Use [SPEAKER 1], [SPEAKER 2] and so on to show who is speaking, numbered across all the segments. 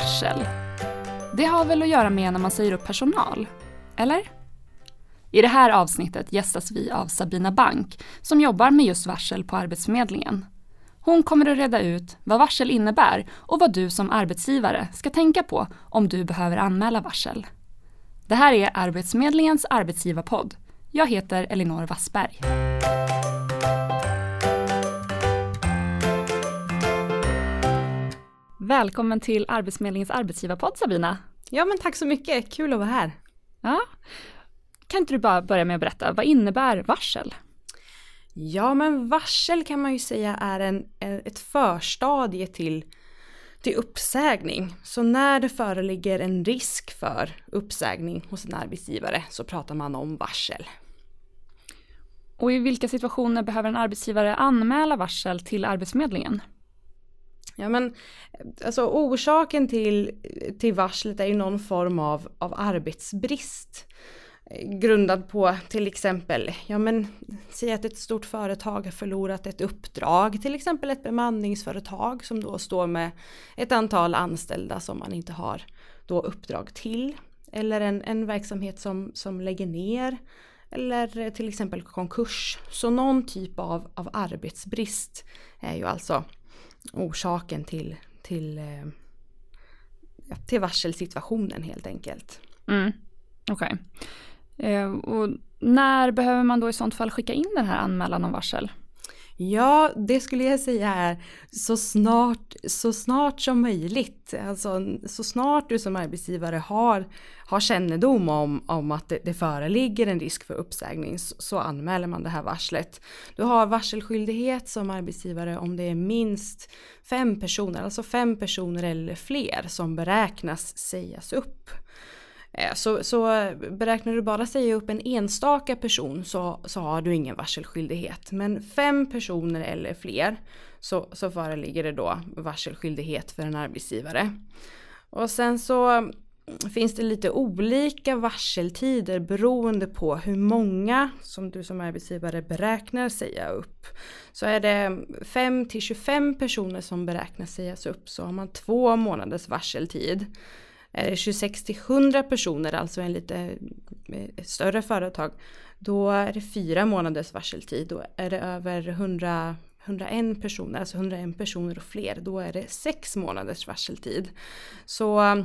[SPEAKER 1] Varsel. Det har väl att göra med när man säger upp personal? Eller? I det här avsnittet gästas vi av Sabina Bank som jobbar med just varsel på Arbetsförmedlingen. Hon kommer att reda ut vad varsel innebär och vad du som arbetsgivare ska tänka på om du behöver anmäla varsel. Det här är Arbetsförmedlingens arbetsgivarpodd. Jag heter Elinor Wassberg. Välkommen till Arbetsförmedlingens arbetsgivarpodd Sabina.
[SPEAKER 2] Ja men tack så mycket, kul att vara här.
[SPEAKER 1] Ja. Kan inte du bara börja med att berätta, vad innebär varsel?
[SPEAKER 2] Ja men varsel kan man ju säga är en, ett förstadie till, till uppsägning. Så när det föreligger en risk för uppsägning hos en arbetsgivare så pratar man om varsel.
[SPEAKER 1] Och i vilka situationer behöver en arbetsgivare anmäla varsel till Arbetsförmedlingen?
[SPEAKER 2] Ja men alltså orsaken till, till varslet är ju någon form av, av arbetsbrist. Eh, grundad på till exempel, ja men säg att ett stort företag har förlorat ett uppdrag, till exempel ett bemanningsföretag som då står med ett antal anställda som man inte har då uppdrag till. Eller en, en verksamhet som, som lägger ner. Eller till exempel konkurs. Så någon typ av, av arbetsbrist är ju alltså orsaken till, till, eh, till varselsituationen helt enkelt.
[SPEAKER 1] Mm. Okej. Okay. Eh, och när behöver man då i sånt fall skicka in den här anmälan om varsel?
[SPEAKER 2] Ja, det skulle jag säga är så snart, så snart som möjligt. Alltså så snart du som arbetsgivare har, har kännedom om, om att det, det föreligger en risk för uppsägning så, så, anmäler man det här varslet. Du har varselskyldighet som arbetsgivare om det är minst fem personer, alltså fem personer eller fler som beräknas sägas upp. Eh, så, så beräknar du bara säga upp en enstaka person så, så har du ingen varselskyldighet. Men fem personer eller fler så, så föreligger det då varselskyldighet för en arbetsgivare. Och sen så finns det lite olika varseltider beroende på hur många som du som arbetsgivare beräknar säga upp. Så är det 5 till 25 personer som beräknas sägas upp så har man två månaders varseltid. Eh, 26 till 100 personer, alltså en lite eh, större företag, då är det fyra månaders varseltid. Då är det över 100 101 personer, alltså 101 personer och fler, då är det sex månaders varseltid. Så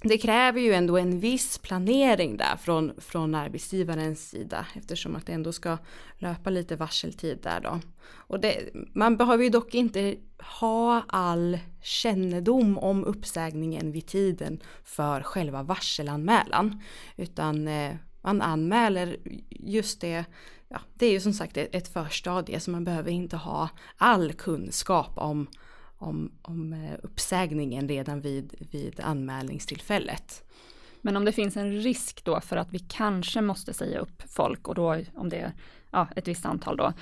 [SPEAKER 2] det kräver ju ändå en viss planering där från, från arbetsgivarens sida eftersom att det ändå ska löpa lite varseltid där då. Och det, man behöver ju dock inte ha all kännedom om uppsägningen vid tiden för själva varselanmälan. Utan eh, man anmäler just det, ja, det är ju som sagt ett förstadie så man behöver inte ha all kunskap om om, om eh, uppsägningen redan vid, vid anmälningstillfället.
[SPEAKER 1] Men om det finns en risk då för att vi kanske måste säga upp folk och då om det är ja, ett visst antal då,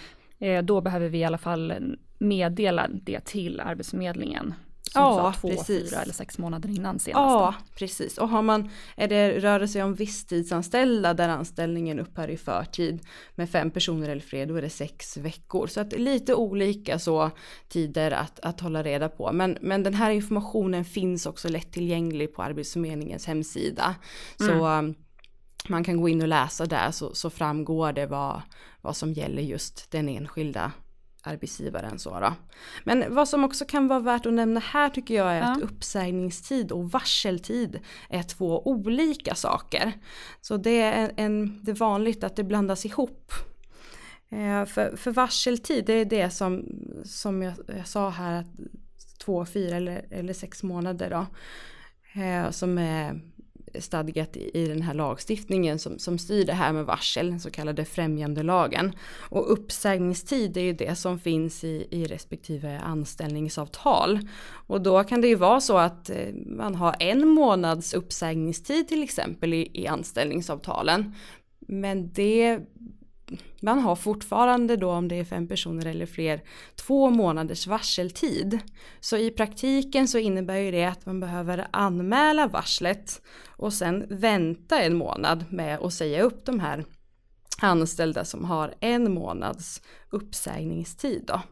[SPEAKER 1] eh, då behöver vi i alla fall meddela det till Arbetsförmedlingen som ja, sa, två, precis. fyra eller sex månader innan senast.
[SPEAKER 2] Ja, precis. Och har man, är det, rör det sig om visstidsanställda där anställningen upphör i förtid med fem personer eller fler, då är det sex veckor. Så att lite olika så tider att, att hålla reda på. Men, men den här informationen finns också lättillgänglig på Arbetsförmedlingens hemsida. Så mm. Um, man kan gå in och läsa där så, så framgår det vad, vad som gäller just den enskilda arbetsgivaren. Så då. Men vad som också kan vara värt att nämna här tycker jag är ja. att uppsägningstid och varseltid är två olika saker. Så det är, en, det är vanligt att det blandas ihop. Eh, för, för varseltid det är det som, som jag, jag sa här, två, fyra eller, eller sex månader då. Eh, som är stadgat i den här lagstiftningen som, som styr det här med varsel, den så kallade främjandelagen. Och uppsägningstid är ju det som finns i, i respektive anställningsavtal. Och då kan det ju vara så att eh, man har en månads uppsägningstid till exempel i, i anställningsavtalen. Men det man har fortfarande då om det är fem personer eller fler två månaders varseltid. Så i praktiken så innebär ju det att man behöver anmäla varslet och sen vänta en månad med att säga upp de här anställda som har en månads uppsägningstid då.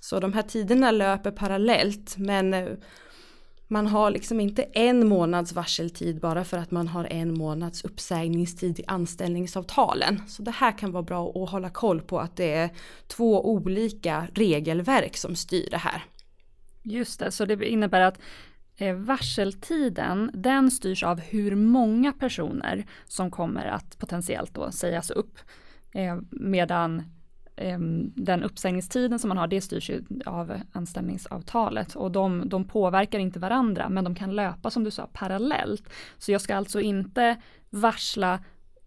[SPEAKER 2] Så de här tiderna löper parallellt men eh, man har liksom inte en månads varseltid bara för att man har en månads uppsägningstid i anställningsavtalen. Så det här kan vara bra att hålla koll på att det är två olika regelverk som styr det här.
[SPEAKER 1] Just det, så det innebär att eh, varseltiden den styrs av hur många personer som kommer att potentiellt då sägas upp. Eh, medan den uppsägningstiden som man har, det styrs ju av anställningsavtalet och de, de påverkar inte varandra men de kan löpa som du sa parallellt. Så jag ska alltså inte varsla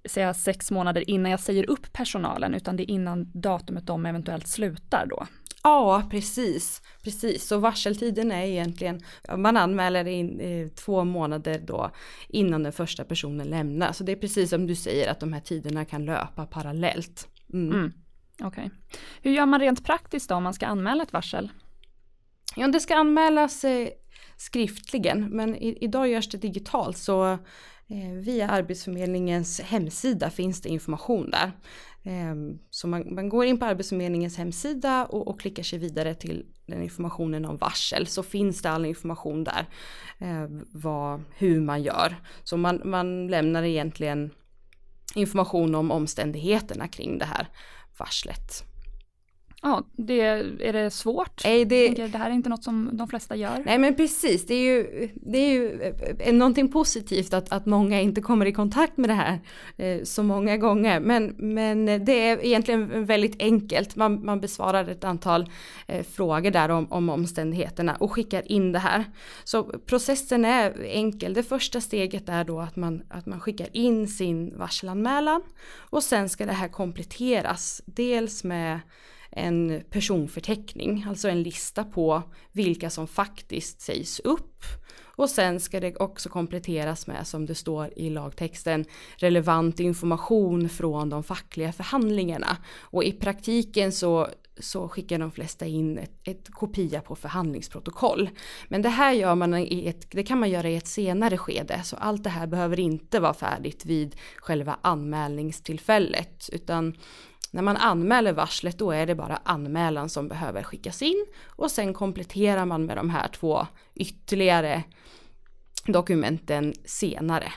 [SPEAKER 1] säga sex månader innan jag säger upp personalen utan det är innan datumet de eventuellt slutar då.
[SPEAKER 2] Ja, precis. Precis, så varseltiden är egentligen, man anmäler in eh, två månader då innan den första personen lämnar. Så det är precis som du säger att de här tiderna kan löpa parallellt.
[SPEAKER 1] Mm. Mm. Okej. Okay. Hur gör man rent praktiskt då om man ska anmäla ett varsel?
[SPEAKER 2] Ja, det ska anmälas eh, skriftligen men i, idag görs det digitalt så eh, via Arbetsförmedlingens hemsida finns det information där. Eh, så man, man, går in på Arbetsförmedlingens hemsida och, och, klickar sig vidare till den informationen om varsel så finns det all information där eh, vad, hur man gör. Så man, man lämnar egentligen information om omständigheterna kring det här varslet.
[SPEAKER 1] Ja, det, är det svårt?
[SPEAKER 2] Nej, det,
[SPEAKER 1] det här är inte något som de flesta gör.
[SPEAKER 2] Nej men precis, det är ju, det är ju eh, någonting positivt att, att många inte kommer i kontakt med det här eh, så många gånger. Men, men det är egentligen väldigt enkelt. Man, man besvarar ett antal eh, frågor där om, om omständigheterna och skickar in det här. Så processen är enkel. Det första steget är då att man, att man skickar in sin varselanmälan och sen ska det här kompletteras. Dels med en personförteckning, alltså en lista på vilka som faktiskt sägs upp. Och sen ska det också kompletteras med, som det står i lagtexten, relevant information från de fackliga förhandlingarna. Och i praktiken så, så skickar de flesta in ett, ett kopia på förhandlingsprotokoll. Men det här gör man i ett, det kan man göra i ett senare skede, så allt det här behöver inte vara färdigt vid själva anmälningstillfället, utan när man anmäler varslet då är det bara anmälan som behöver skickas in och sen kompletterar man med de här två ytterligare dokumenten senare.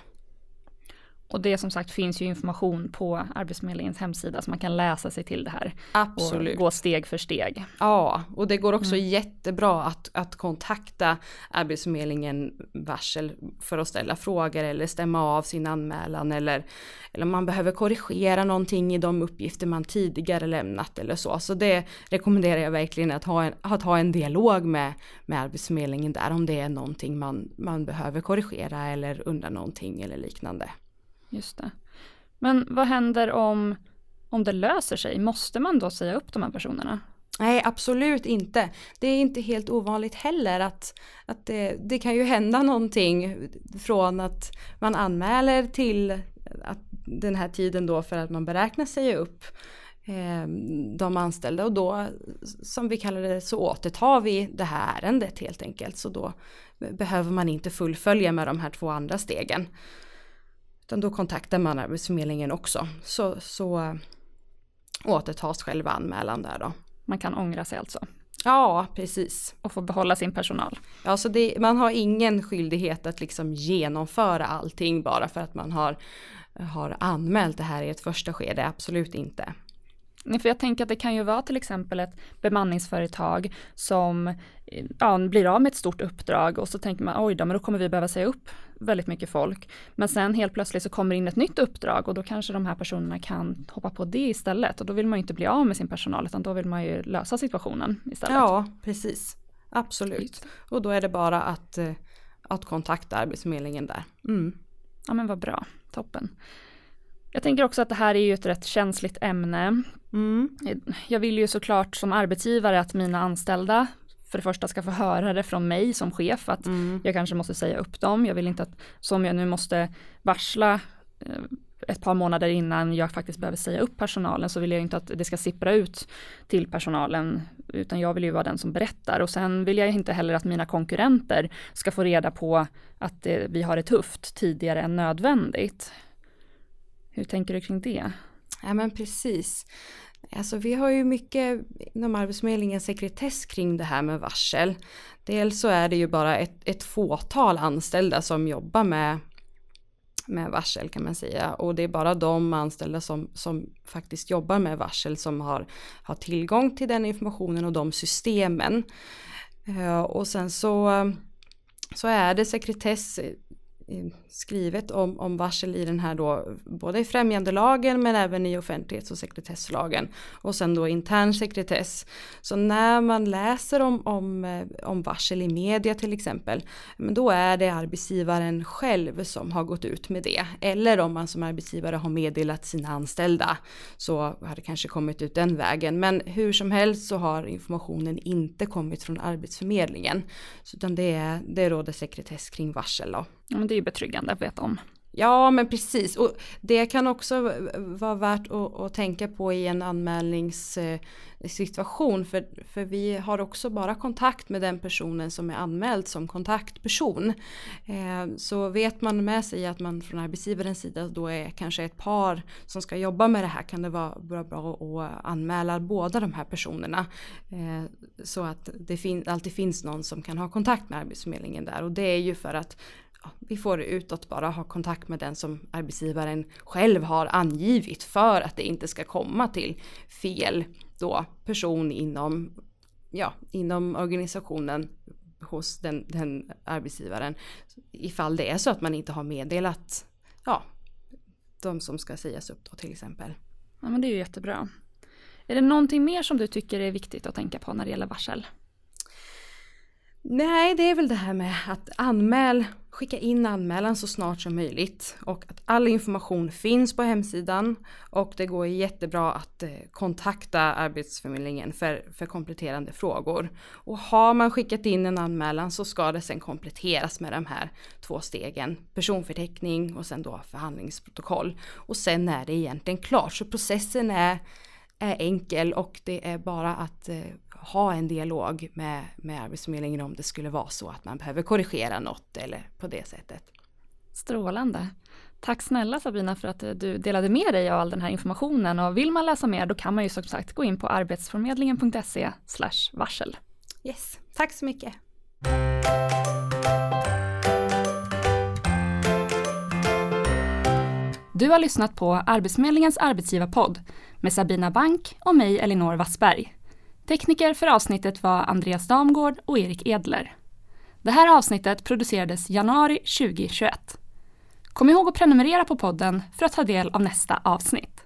[SPEAKER 1] Och det som sagt finns ju information på Arbetsförmedlingens hemsida så man kan läsa sig till det här.
[SPEAKER 2] Absolut.
[SPEAKER 1] Och gå steg för steg.
[SPEAKER 2] Ja, och det går också mm. jättebra att, att kontakta Arbetsförmedlingen varsel för att ställa frågor eller stämma av sin anmälan eller, eller man behöver korrigera någonting i de uppgifter man tidigare lämnat eller så. Så det rekommenderar jag verkligen att ha en, att ha en dialog med, med Arbetsförmedlingen där om det är någonting man, man behöver korrigera eller undra någonting eller liknande.
[SPEAKER 1] Just det. Men vad händer om, om det löser sig? Måste man då säga upp de här personerna?
[SPEAKER 2] Nej, absolut inte. Det är inte helt ovanligt heller att, att det, det kan ju hända någonting från att man anmäler till att den här tiden då för att man beräknar säga upp eh, de anställda och då som vi kallar det så återtar vi det här ärendet helt enkelt så då behöver man inte fullfölja med de här två andra stegen. Utan då kontaktar man Arbetsförmedlingen också. Så, så återtas själva anmälan där då.
[SPEAKER 1] Man kan ångra sig alltså?
[SPEAKER 2] Ja, precis.
[SPEAKER 1] Och få behålla sin personal?
[SPEAKER 2] Ja, så det, man har ingen skyldighet att liksom genomföra allting bara för att man har, har anmält det här i ett första skede, absolut inte.
[SPEAKER 1] För jag tänker att det kan ju vara till exempel ett bemanningsföretag som ja, blir av med ett stort uppdrag och så tänker man oj då, men då kommer vi behöva säga upp väldigt mycket folk. Men sen helt plötsligt så kommer in ett nytt uppdrag och då kanske de här personerna kan hoppa på det istället och då vill man ju inte bli av med sin personal utan då vill man ju lösa situationen istället.
[SPEAKER 2] Ja, precis. Absolut. Och då är det bara att, eh, att kontakta Arbetsförmedlingen där. Mm.
[SPEAKER 1] Ja men vad bra, toppen. Jag tänker också att det här är ju ett rätt känsligt ämne. Mm. Jag vill ju såklart som arbetsgivare att mina anställda för det första ska få höra det från mig som chef att mm. jag kanske måste säga upp dem. Jag vill inte att, som jag nu måste varsla eh, ett par månader innan jag faktiskt behöver säga upp personalen så vill jag inte att det ska sippra ut till personalen utan jag vill ju vara den som berättar och sen vill jag inte heller att mina konkurrenter ska få reda på att vi har det tufft tidigare än nödvändigt. Hur tänker du kring det?
[SPEAKER 2] Ja men precis. Alltså vi har ju mycket inom Arbetsförmedlingen sekretess kring det här med varsel. Dels så är det ju bara ett, ett fåtal anställda som jobbar med, med varsel kan man säga. Och det är bara de anställda som, som faktiskt jobbar med varsel som har, har tillgång till den informationen och de systemen. Eh, och sen så, så är det sekretess Eh, skrivet om, om varsel i den här då, både i främjandelagen men även i offentlighets och sekretesslagen. Och sen då intern sekretess. Så när man läser om, om, eh, om varsel i media till exempel, men då är det arbetsgivaren själv som har gått ut med det. Eller om man som arbetsgivare har meddelat sina anställda så har det kanske kommit ut den vägen. Men hur som helst så har informationen inte kommit från Arbetsförmedlingen. Utan det, är, det råder sekretess kring varsel då.
[SPEAKER 1] Ja, men det är ju betryggande att veta om.
[SPEAKER 2] Ja men precis och det kan också vara värt att, att tänka på i en anmälningssituation för, för vi har också bara kontakt med den personen som är anmäld som kontaktperson. Eh, så vet man med sig att man från arbetsgivarens sida då är kanske ett par som ska jobba med det här kan det vara bra, bra att anmäla båda de här personerna. Eh, så att det fin alltid finns någon som kan ha kontakt med Arbetsförmedlingen där och det är ju för att vi får utåt bara ha kontakt med den som arbetsgivaren själv har angivit för att det inte ska komma till fel då person inom, ja, inom organisationen hos den, den arbetsgivaren. Ifall det är så att man inte har meddelat ja, de som ska sägas upp då till exempel.
[SPEAKER 1] Ja men det är ju jättebra. Är det någonting mer som du tycker är viktigt att tänka på när det gäller varsel?
[SPEAKER 2] Nej, det är väl det här med att anmäl, skicka in anmälan så snart som möjligt och att all information finns på hemsidan och det går jättebra att eh, kontakta Arbetsförmedlingen för, för kompletterande frågor. Och har man skickat in en anmälan så ska det sen kompletteras med de här två stegen, personförteckning och sen då förhandlingsprotokoll. Och sen är det egentligen klart, så processen är, är enkel och det är bara att eh, ha en dialog med, med Arbetsförmedlingen om det skulle vara så att man behöver korrigera något eller på det sättet.
[SPEAKER 1] Strålande. Tack snälla Sabina för att du delade med dig av all den här informationen och vill man läsa mer då kan man ju som sagt gå in på arbetsförmedlingen.se varsel.
[SPEAKER 2] Yes, tack så mycket.
[SPEAKER 1] Du har lyssnat på Arbetsförmedlingens arbetsgivarpodd med Sabina Bank och mig Elinor Wassberg. Tekniker för avsnittet var Andreas Damgård och Erik Edler. Det här avsnittet producerades januari 2021. Kom ihåg att prenumerera på podden för att ta del av nästa avsnitt.